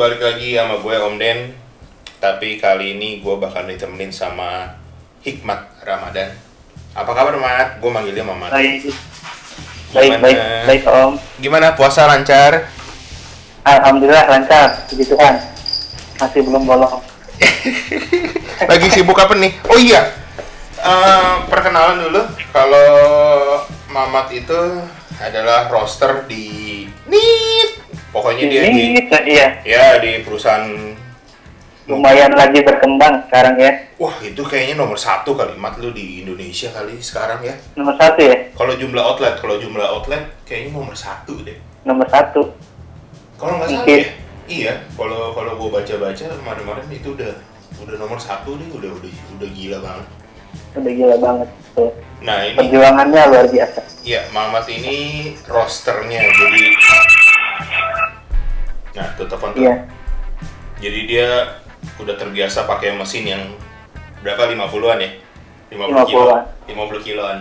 balik lagi sama gue Om Den. Tapi kali ini gue bakal ditemenin sama Hikmat Ramadan. Apa kabar Mat? Gue manggilnya Mamat. Baik, baik, Gimana? baik, baik Om. Gimana puasa lancar? Alhamdulillah lancar, puji Tuhan. Masih belum bolong. Lagi sibuk apa nih? Oh iya, Eh, perkenalan dulu. Kalau Mamat itu adalah roster di NIT. Pokoknya dia di Ini, iya, ya di perusahaan lumayan lagi berkembang sekarang ya. Wah itu kayaknya nomor satu kalimat lu di Indonesia kali sekarang ya. Nomor satu ya, Kalau jumlah outlet, kalau jumlah outlet kayaknya nomor satu deh. nomor satu. Kalau nggak salah ya. Iya, kalau kalau gua baca-baca kemarin-kemarin itu udah udah nomor satu nih, udah udah udah gila banget. Udah gila banget. Tuh. Nah ini, Perjuangannya luar biasa. ya Mamat ini rosternya jadi, nah tuh telepon tuh. Iya, Jadi dia udah terbiasa pakai mesin yang berapa 50-an ya? 50 kilo. 50-an. 50 kiloan.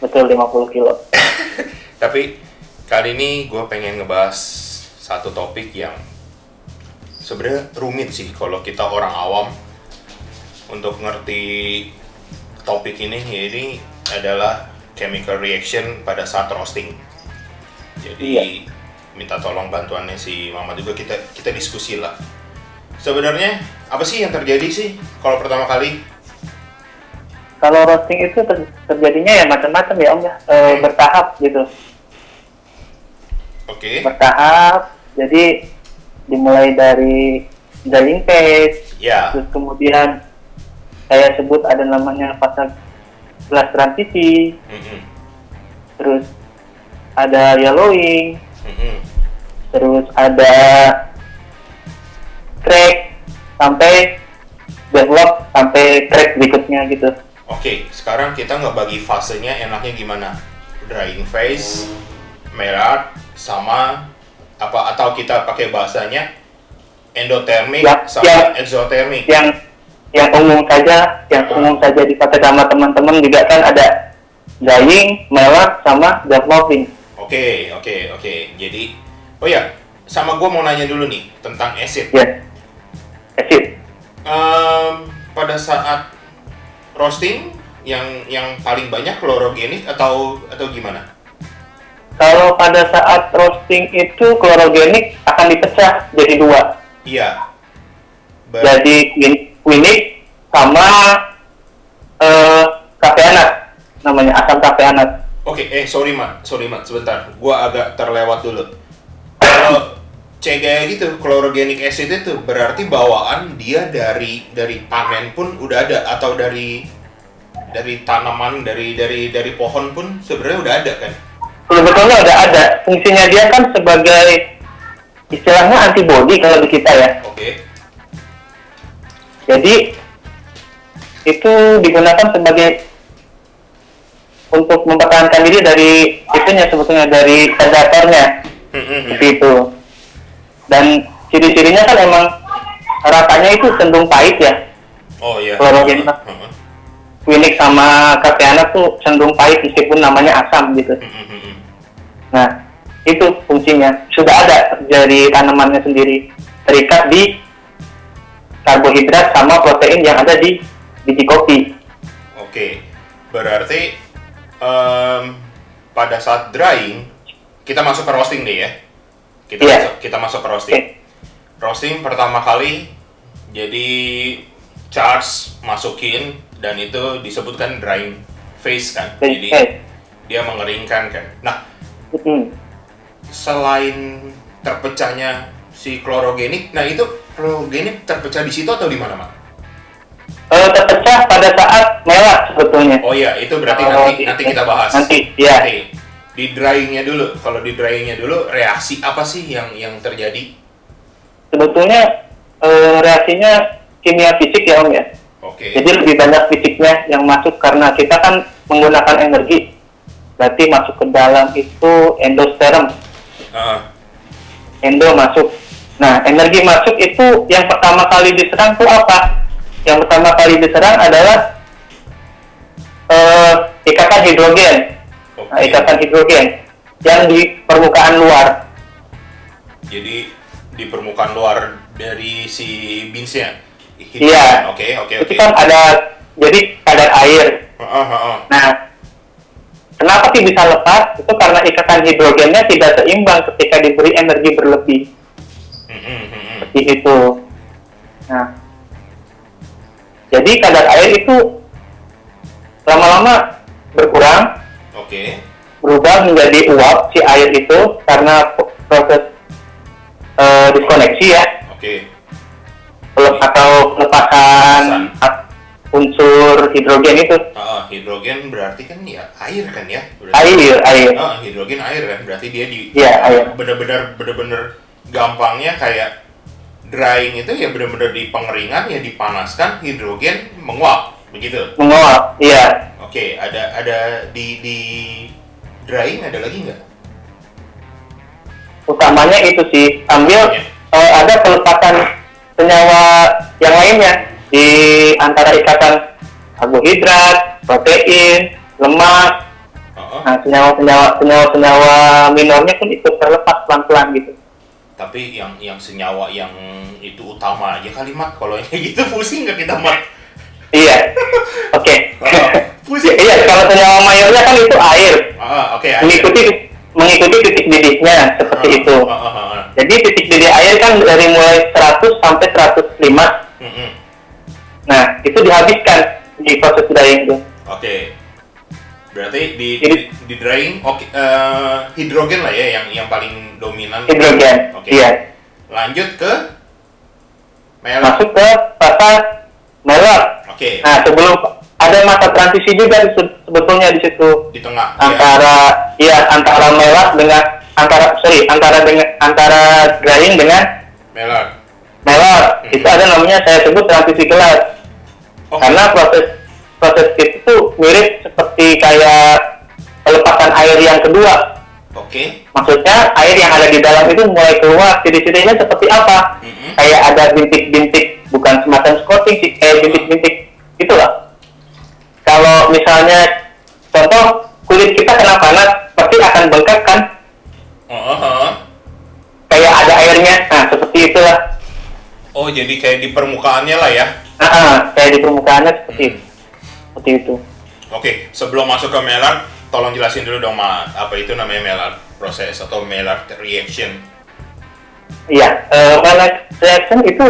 betul 50 kilo. Tapi kali ini gue pengen ngebahas satu topik yang sebenarnya rumit sih kalau kita orang awam untuk ngerti topik ini. Ya ini adalah chemical reaction pada saat roasting. Jadi Iya. Minta tolong bantuannya si Mama juga kita kita diskusi lah. Sebenarnya apa sih yang terjadi sih kalau pertama kali? Kalau roasting itu ter- terjadinya ya macam-macam ya Om ya, Eh, bertahap gitu. Oke. Bertahap, jadi dimulai dari drying phase, Ya. terus kemudian saya sebut ada namanya fase gelas transisi, Mm-mm. terus ada yellowing. Terus ada crack sampai develop sampai crack berikutnya gitu. Oke, sekarang kita ngebagi fasenya enaknya gimana? Drying phase, merah, sama apa atau kita pakai bahasanya endothermic Ya, sama ya. exothermic. Yang yang umum saja, yang umum saja dipakai sama teman-teman juga kan ada drying, melak, sama developing. Oke, oke, oke. Jadi, oh ya, sama gue mau nanya dulu nih tentang acid. Ya, acid. Em, pada saat roasting yang yang paling banyak klorogenik atau atau gimana? Kalau pada saat roasting itu klorogenik akan dipecah jadi dua. Iya. Ber- Jadi quin- quinic sama eh kapeanat namanya asam kapeanat. Oke, eh sorry mat, sorry mat, sebentar. Gua agak terlewat dulu. Kalau C kayak gitu, chlorogenic acid itu berarti bawaan dia dari dari panen pun udah ada atau dari dari tanaman, dari dari dari pohon pun sebenarnya udah ada kan? Sebetulnya udah ada fungsinya dia kan sebagai istilahnya antibody kalau di kita ya. Oke. Jadi itu digunakan sebagai untuk mempertahankan diri dari itunya sebetulnya dari predatornya Hmm, hmm, hmm. seperti itu. Dan ciri-cirinya kan emang rasanya itu cenderung pahit ya. Oh iya. Chlorogenik. Hmm, Quinic sama kapeanat tuh cenderung pahit meskipun namanya asam gitu. hmm, hmm. Nah, itu fungsinya. Sudah ada dari tanamannya sendiri. Terikat di karbohidrat sama protein yang ada di biji kopi. Oke. Berarti em, pada saat drying kita masuk ke roasting deh ya. Kita Iya. masuk kita masuk ke roasting. Roasting pertama kali jadi charge masukin dan itu disebutkan drying phase kan jadi phase. dia mengeringkan kan nah selain terpecahnya si klorogenik nah itu klorogenik terpecah di situ atau di mana mak Eh, terpecah pada saat melak sebetulnya. oh iya itu berarti Kalau nanti nanti kita bahas Nanti, ya. Nanti. Di dryingnya dulu kalau di dryingnya dulu reaksi apa sih yang yang terjadi Sebetulnya eh, reaksinya kimia fisik ya om ya. oke Jadi lebih banyak fisiknya yang masuk karena kita kan menggunakan energi. Berarti masuk ke dalam itu endosperm. Ah, endo masuk. Nah, energi masuk itu yang pertama kali diserang itu apa? Yang pertama kali diserang adalah eh, ikatan hidrogen. Oke Nah, ikatan hidrogen yang di permukaan luar. Jadi di permukaan luar dari si beansnya. Iya. Oke, oke, itu oke. kan ada jadi kadar air. Heeh, heeh. Nah, kenapa sih bisa lepas? Itu karena ikatan hidrogennya tidak seimbang ketika diberi energi berlebih. Mm, mm, mm, mm. Seperti itu. Nah, jadi kadar air itu lama-lama berkurang, Oke. berubah menjadi uap si air itu karena proses eh, diskoneksi ya, Oke. pelep- atau pelepasan unsur hidrogen itu. Heeh, hidrogen berarti kan ya air kan ya? Berarti- Air, air. Ah, hidrogen air kan berarti dia di Iya, air. bener-bener bener-bener gampangnya kayak drying itu ya bener-bener di pengeringan ya dipanaskan hidrogen menguap begitu. Menguap, iya. Oke, ada ada di di drying ada lagi nggak? Utamanya itu sih, sambil Iya. eh, ada pelepasan senyawa yang lainnya di antara ikatan karbohidrat, protein, lemak, Heeh. Nah, senyawa-senyawa senyawa-senyawa minornya pun ikut terlepas pelan-pelan gitu. Tapi yang yang senyawa yang itu utama aja kalimat kalau yang kayak gitu pusing nggak kita mat? Iya. Oke. Pusing. iya, kalau senyawa mayornya kan itu air. Ah, oke. air. Mengikuti mengikuti titik didihnya seperti Ah, itu. ah, ah, ah. Jadi titik didih air kan dari mulai 100 sampai 105. Mm-mm. Nah, itu dihabiskan di proses drying itu. Oke. Berarti di di, Jadi- di drying oke eh, hidrogen lah ya yang yang paling dominan. Hidrogen. Oke. Iya. Lanjut ke melat. Masuk ke fase melat. Oke. Nah, sebelum ada masa transisi juga se- sebetulnya di situ. Di tengah. ya. antara iya antara melat dengan antara sorry antara dengan antara drying dengan melat Hmm. itu ada namanya saya sebut transisi kelas Oh, karena proses proses itu mirip seperti kayak pelepasan air yang kedua Oke. maksudnya air yang ada di dalam itu mulai keluar ciri-cirinya seperti apa Mm-mm. kayak ada bintik-bintik bukan semacam coating sih kayak bintik-bintik itulah kalau misalnya contoh kulit kita kena panas pasti akan bengkak kan oh. kayak ada airnya nah seperti itulah Oh, jadi kayak di permukaannya lah ya. nah, ah, kayak di permukaannya seperti Hmm. itu seperti itu Oke, sebelum masuk ke melat, tolong jelasin dulu dong, Ma. Apa itu namanya melat proses atau melat reaction? iya eh Maillard reaction itu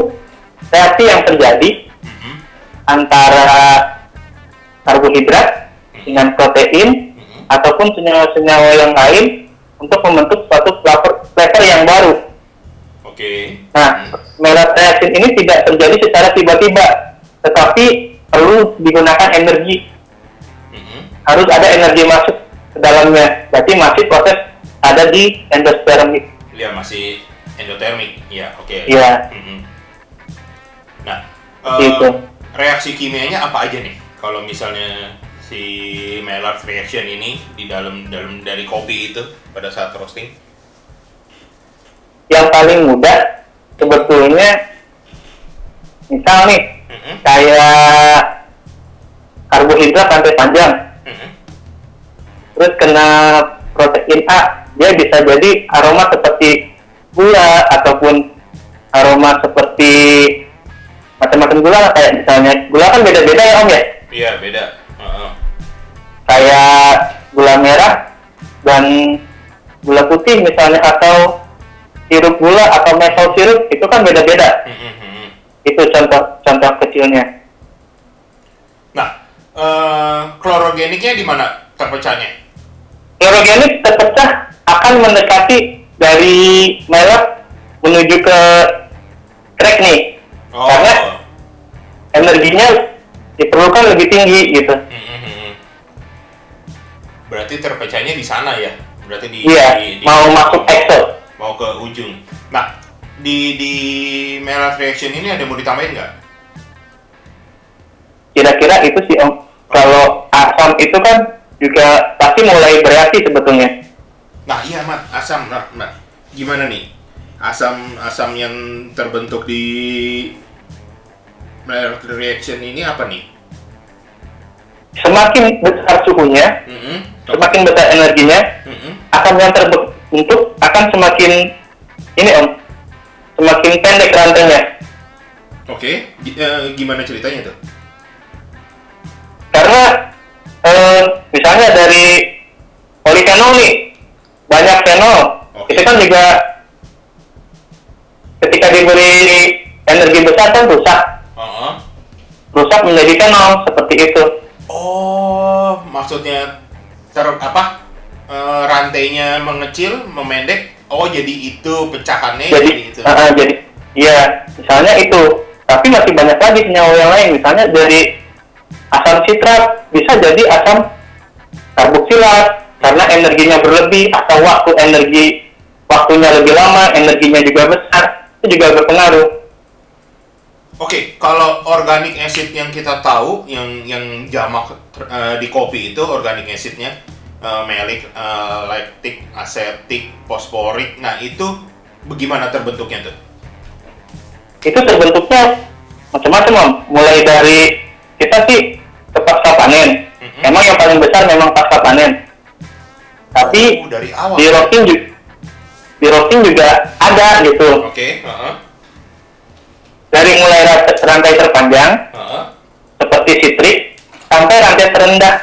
reaksi yang terjadi Mm-mm. antara karbohidrat dengan protein Mm-mm. ataupun senyawa-senyawa yang lain untuk membentuk suatu flavor, flavor yang baru. Oke. Nah, Maillard reaction ini tidak terjadi secara tiba-tiba, tetapi perlu digunakan energi. Mm-mm. Harus ada energi masuk ke dalamnya. Berarti masih proses ada di endospermik. Ya masih endotermik, ya oke. Iya. Mm-mm. Seperti eh, itu. reaksi kimianya apa aja nih? Kalau misalnya si Maillard reaction ini di dalam dalam dari kopi itu pada saat roasting? Yang paling mudah sebetulnya misal nih Mm-mm. kayak karbohidrat sampai panjang Mm-mm. terus kena protein A dia bisa jadi aroma seperti gula ataupun aroma seperti macam-macam gula kayak misalnya gula kan beda-beda ya om ya Iya beda. Heeh. kayak gula merah dan gula putih misalnya atau sirup gula atau maple sirup itu kan beda-beda mm-mm. itu contoh contoh kecilnya Nah, eh, klorogeniknya di mana terpecahnya? Klorogenik terpecah akan mendekati dari Maillard menuju ke crack nih Oh. Karena- energinya diperlukan lebih tinggi gitu Mm-mm. Berarti terpecahnya di sana ya? Berarti di, Iya, di- di- mau masuk exo. mau ke ujung. Nah, di di Maillard reaction ini ada mau ditambahin nggak? kira-kira itu sih om kalau asam itu kan juga pasti mulai bereaksi sebetulnya Nah, iya, Mat, asam, nah, nah. Gimana nih? Asam asam yang terbentuk di Maillard reaction ini apa nih? semakin besar suhunya Mm-mm. semakin besar energinya Mm-mm. asam yang terbentuk akan semakin ini om semakin pendek rantainya. Oke, Gi- eh, gimana ceritanya tuh? Karena eh, misalnya dari polifenol nih, banyak fenol, Oke. itu kan juga ketika diberi energi besar kan rusak, Heeh. rusak menjadi fenol seperti itu. Oh, maksudnya ter apa? Eh, rantainya mengecil, memendek. Oh, jadi itu pecahannya jadi jadi itu. uh, jadi iya misalnya itu tapi masih banyak lagi senyawa yang lain misalnya dari asam sitrat bisa jadi asam karboksilat karena energinya berlebih atau waktu energi waktunya lebih lama energinya juga besar itu juga berpengaruh Oke, kalau organic acid yang kita tahu, yang yang jamak eh, di kopi itu organic acidnya eh, malic, eh, lactic, asetik, fosforik. Nah itu bagaimana terbentuknya tuh? itu terbentuknya macam-macam Om. mulai dari kita sih ke pasca panen Mhm. memang yang paling besar memang pasca panen tapi Oh, dari awal. di roasting juga di roasting juga ada gitu Oke, heeh, dari mulai ra- rantai terpanjang heeh. seperti citrik sampai rantai terendah.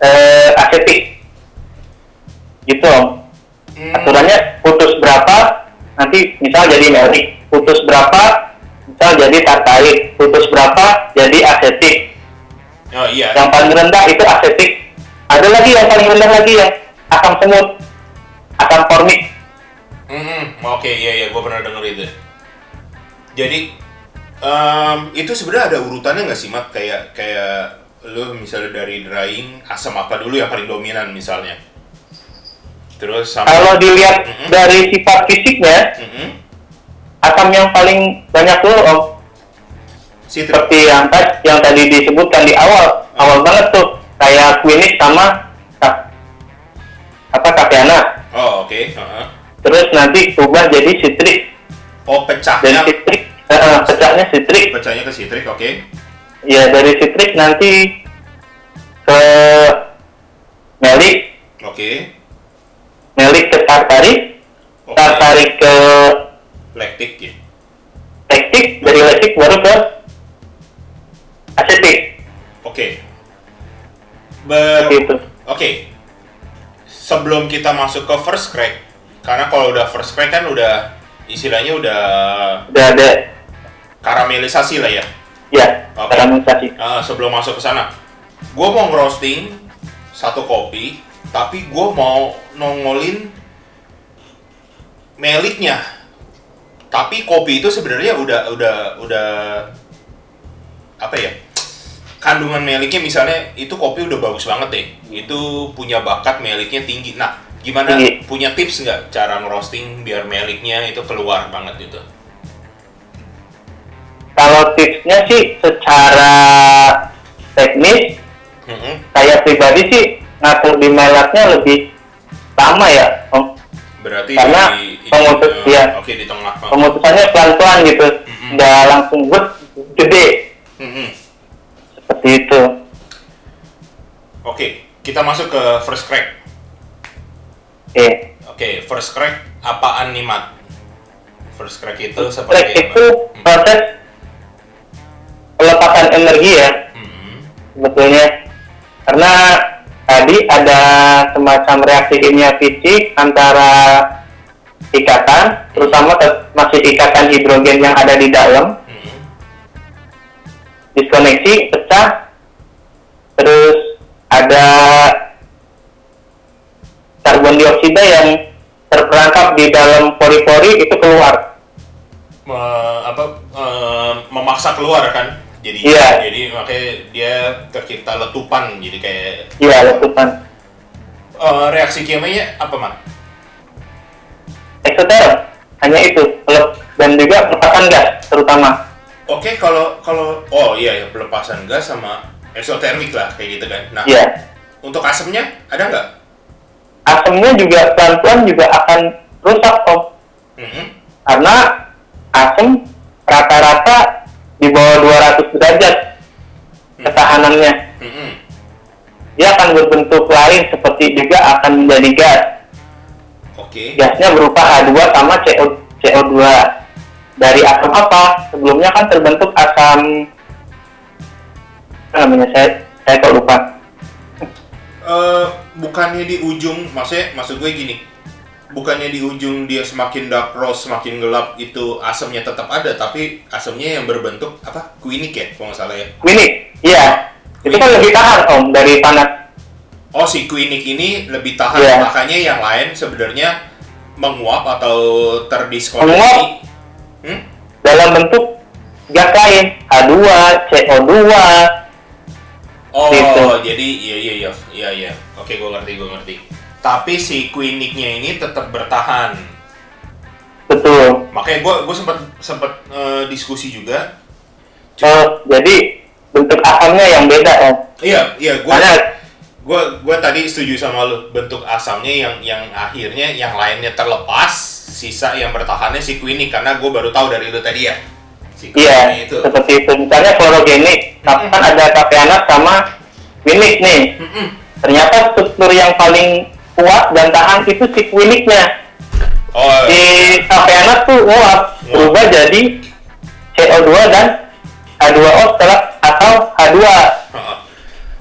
Eh, asetik. Gitu Om. Hmm, aturannya putus berapa nanti misal jadi melik putus berapa misal jadi tartarik putus berapa jadi asetik. Oh iya. yang paling rendah itu asetik. Ada lagi yang paling rendah lagi yang asam semut asam formik. Hmm, oke, iya iya, gue pernah denger itu. Jadi em, itu sebenarnya ada urutannya nggak sih, Mat? Kayak kayak lu misalnya dari drying asam apa dulu yang paling dominan misalnya. Terus sampai kalau dilihat Mhm. dari sifat fisiknya Mhm. asam yang paling banyak om Citrik. seperti yang tadi yang tadi disebutkan di awal awal banget tuh kayak quinine sama apa kapiana Oh, oke. heeh. terus nanti ubah jadi citrik Oh, dari pecahnya citrik eh, eh, pecahnya citrik pecahnya ke citrik, oke. ya dari citrik nanti ke melik Oke. melik ke tartarik Oke. tartarik ke Lactic ya. lektik dari lektik baru ke asetik Oke. Ber itu Oke. Sebelum kita masuk ke first crack, karena kalau udah first crack kan udah istilahnya udah udah ada karamelisasi lah ya. ya Oke. karamelisasi Ah, sebelum masuk ke sana, gue mau ngerosting satu kopi, tapi gue mau nongolin meliknya. Tapi kopi itu sebenarnya udah udah udah apa ya? Kandungan meliknya misalnya itu kopi udah bagus banget deh. Itu punya bakat meliknya tinggi. Nah, gimana Tinggi. Punya tips nggak cara ngerosting biar meliknya itu keluar banget gitu? kalau tipsnya sih secara teknis Mm-mm. saya pribadi sih ngatur di melatnya lebih lama ya Om. Berarti Karena di, pemutus-. Oke di tengah. pemutusannya pelan-pelan gitu Mhm. nggak langsung buat gede Mm-mm. seperti itu Oke, kita masuk ke first crack. Oke Oke, first crack apaan nih Mat? First crack itu Track seperti itu proses pelepasan energi ya. Hmm. sebetulnya. Karena tadi ada semacam reaksi kimia fisik antara ikatan terutama te- masih ikatan hidrogen yang ada di dalam. Hmm. diskoneksi pecah. Terus ada karbon dioksida yang terperangkap di dalam pori-pori itu keluar Me- apa eh, memaksa keluar kan? Jadi Iya. jadi makanya dia tercipta letupan jadi kayak iya letupan Eh, reaksi kimianya apa Mat? eksoterm hanya itu dan juga pelepasan gas terutama Oke, kalau kalau oh iya ya pelepasan gas sama eksotermik lah kayak gitu kan. Nah, iya untuk asamnya ada nggak? Asamnya juga pelan-pelan juga akan rusak om Mm-mm. karena asam rata-rata di bawah 200 derajat ketahanannya Mm-mm. dia akan berbentuk lain seperti juga akan menjadi gas Oke. gasnya berupa H2 sama CO CO2 dari asam apa? Sebelumnya kan terbentuk asam namanya saya saya kok lupa. Eh, bukannya di ujung, maksudnya maksud gue gini, bukannya di ujung dia semakin dark rose, semakin gelap itu asamnya tetap ada, tapi asamnya yang berbentuk apa? Quinic ya, kalau nggak salah ya. Ini, iya. Itu kan lebih tahan om dari panas. Oh si Quinic ini lebih tahan, Iya. makanya yang lain sebenarnya menguap atau terdiskoneksi. Menguap. Hmm? dalam bentuk gas lain H2, CO2. Oh, Gitu. jadi iya iya iya iya iya. Oke, gue ngerti gue ngerti. Tapi si Quinic-nya ini tetap bertahan. Betul. Makanya gue gue sempat sempat eh, diskusi juga. Oh, jadi bentuk asamnya yang beda om. Iya iya gue Karena gue gue tadi setuju sama lu bentuk asamnya yang yang akhirnya yang lainnya terlepas sisa yang bertahannya si Quinic karena gue baru tahu dari lu tadi ya iya itu seperti itu. Misalnya klorogenik, tapi kan ada kapeanas sama winik nih. Mm-mm. Ternyata struktur yang paling kuat dan tahan itu si winiknya. oh Si kapeanas tuh nguap berubah jadi CO2 dan H2O setelah atau H2 Heeh.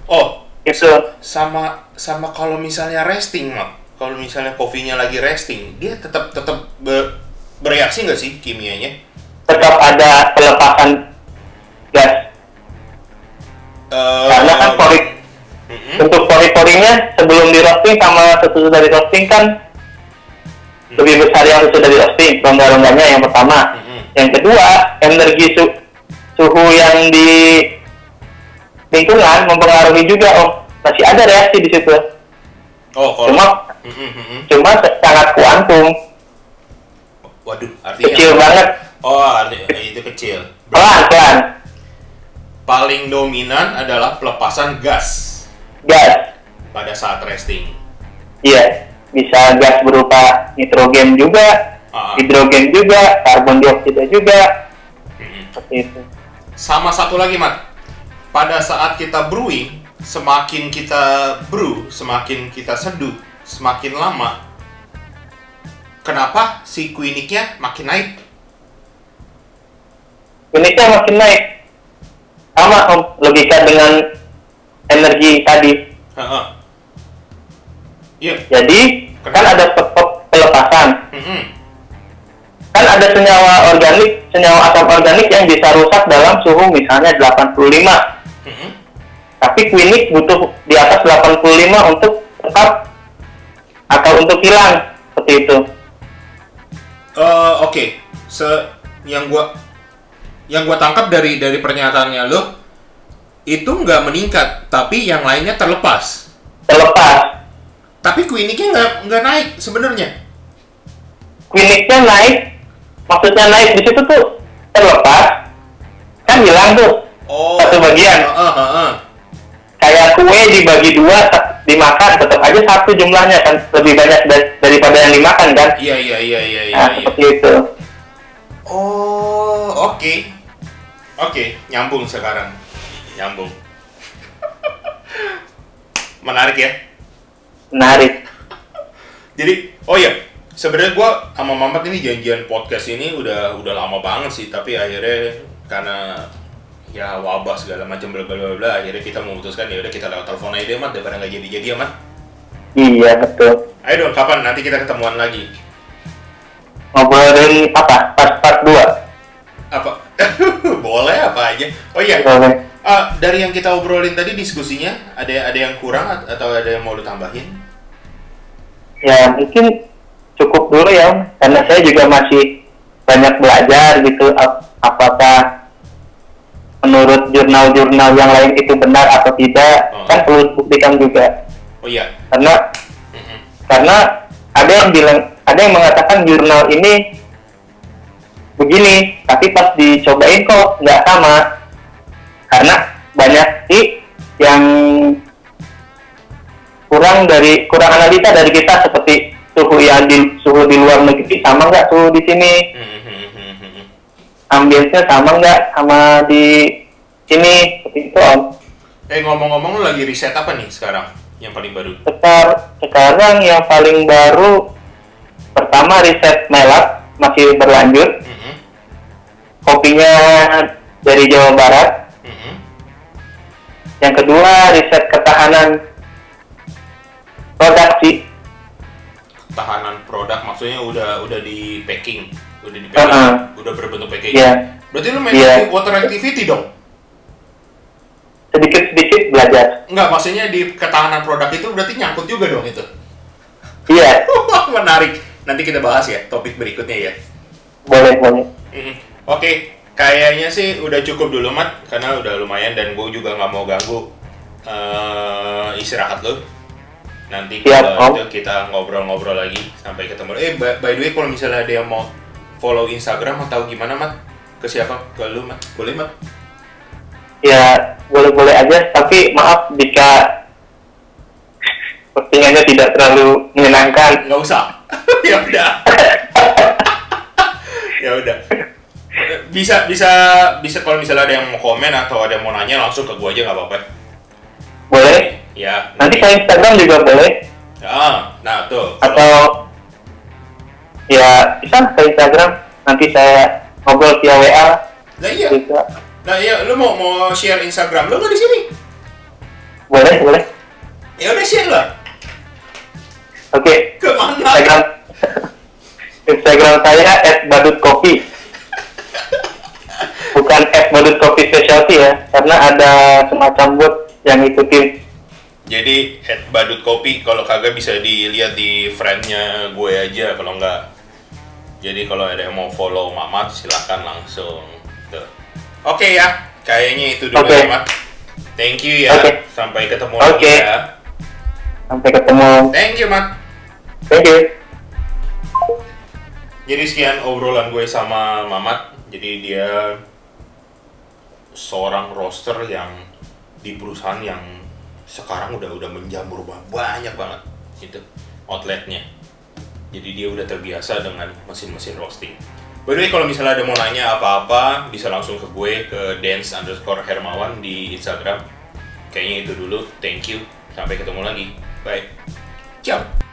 oh itu. sama sama kalau misalnya resting mak kalau misalnya kopinya lagi resting dia tetap tetap ber- bereaksi nggak sih kimianya Tetap ada pelepasan gas. Eh, Karena kan pori Mm-mm. bentuk pori-porinya sebelum di roasting sama sesudah di roasting kan lebih besar yang sesudah di roasting rongga-rongganya yang pertama. Yang kedua energi su- suhu yang di lingkungan mempengaruhi juga om masih ada reaksi di situ. Oh kalau cuma cuma sangat kuantum. Waduh artinya kecil banget oh arti- itu kecil. Pelan pelan paling dominan adalah pelepasan gas. Gas. Pada saat resting. Iya. Bisa gas berupa nitrogen juga Ah, ah. hidrogen juga karbon dioksida juga. Seperti itu. Sama satu lagi mat. Pada saat kita brewing semakin kita brew semakin kita seduh semakin lama kenapa si Quinic-nya makin naik Uniknya makin naik. Sama om, logika dengan energi tadi. Heeh. Iya. Jadi, kan ada pe- pe- pelepasan. Mm-mm. Kan ada senyawa organik, senyawa asam organik yang bisa rusak dalam suhu misalnya 85. Mm-mm. Tapi Quinic butuh di atas 85 untuk tetap atau untuk hilang. Seperti itu. Eh, Oke, se yang gua yang gua tangkap dari dari pernyataannya lo itu nggak meningkat, tapi yang lainnya terlepas. Terlepas. Tapi Quinic-nya nggak nggak naik sebenarnya. Quinic-nya naik, maksudnya naik di situ tuh terlepas. Kan hilang tuh. Oh. Satu bagian. Heeh, heeh. kayak kue dibagi dua dimakan tetap aja satu jumlahnya kan lebih banyak da- daripada yang dimakan kan Iya iya iya iya iya. nah iya. seperti itu Oh, oke. Oke, nyambung sekarang. Nyambung. Menarik ya. menarik Jadi, oh iya, sebenarnya gua sama Mamat ini janjian podcast ini udah udah lama banget sih, tapi akhirnya karena ya wabah segala macam bla bla bla akhirnya kita memutuskan ya udah kita lewat telepon aja deh, Mat, daripada nggak jadi-jadi ya, Mat. iya betul Ayo dong, kapan nanti kita ketemuan lagi? ngobrolin apa pas part dua Apa? Boleh apa aja. Oh iya, Boleh. Ah, dari yang kita obrolin tadi diskusinya ada ada yang kurang at- atau ada yang mau lu tambahin? ya mungkin cukup dulu ya karena saya juga masih banyak belajar gitu ap- apakah menurut jurnal-jurnal yang lain itu benar atau tidak Oh. kan perlu buktikan juga Oh iya. karena Mm-mm. karena ada yang bilang ada yang mengatakan jurnal ini begini tapi pas dicobain kok nggak sama karena banyak sih yang kurang dari kurang analisa dari kita seperti suhu yang di suhu di luar negeri sama nggak suhu di sini ambience sama nggak sama di sini seperti itu om Eh ngomong-ngomong lu lagi riset apa nih sekarang yang paling baru? Sekar- sekarang yang paling baru pertama riset melak masih berlanjut. Mhm. Kopinya dari Jawa Barat. Mhm. Yang kedua riset ketahanan produksi. Tahanan produk maksudnya udah udah di packing, udah di packing, Uh-uh. udah berbentuk packing. Iya. Berarti lu main Iya. water activity dong? Sedikit-sedikit belajar. Enggak, maksudnya di ketahanan produk itu berarti nyangkut juga dong itu. Iya, Menarik. Nanti kita bahas ya topik berikutnya ya. boleh boleh. Mhm. Oke, kayaknya sih udah cukup dulu mat, karena udah lumayan dan gue juga nggak mau ganggu eh, istirahat lo. Nanti Siap, kalau Om. itu kita ngobrol-ngobrol lagi sampai ketemu. Eh, by, by the way, kalau misalnya ada yang mau follow Instagram atau gimana mat? Ke siapa? Ke lu mat? Boleh mat? Ya boleh-boleh aja. Tapi maaf jika postingannya tidak terlalu menyenangkan. Nggak usah. ya udah. ya udah. Bisa bisa bisa kalau misalnya ada yang mau komen atau ada yang mau nanya langsung ke gue aja nggak apa-apa. Boleh. Ya. Nanti ke Instagram juga boleh. Ah, nah tuh. Atau ya bisa ke Instagram. Nanti saya ngobrol via WA. Nah iya. Bisa. Nah iya, lu mau mau share Instagram lu nggak di sini? Boleh boleh. Ya udah share lah. Oke. Ke mana? Instagram Instagram saya @badutkopi. Bukan @badutkopi specialty ya, karena ada semacam bot yang ngikutin. Jadi at badut kopi kalau kagak bisa dilihat di friendnya gue aja kalau nggak. Jadi kalau ada yang mau follow Mamat silahkan langsung. Tuh. Oke ya, kayaknya itu dulu Oke. ya Mat. Thank you ya. Oke. Sampai ketemu lagi Oke. ya. Sampai ketemu. Thank you Mat. Thank you. Jadi sekian obrolan gue sama Mamat. Jadi dia seorang roster yang di perusahaan yang sekarang udah udah menjamur ba- banyak banget gitu outletnya. Jadi dia udah terbiasa dengan mesin-mesin roasting. By the way, kalau misalnya ada mau nanya apa-apa, bisa langsung ke gue ke dance underscore hermawan di Instagram. Kayaknya itu dulu. Thank you. Sampai ketemu lagi. Bye. Ciao.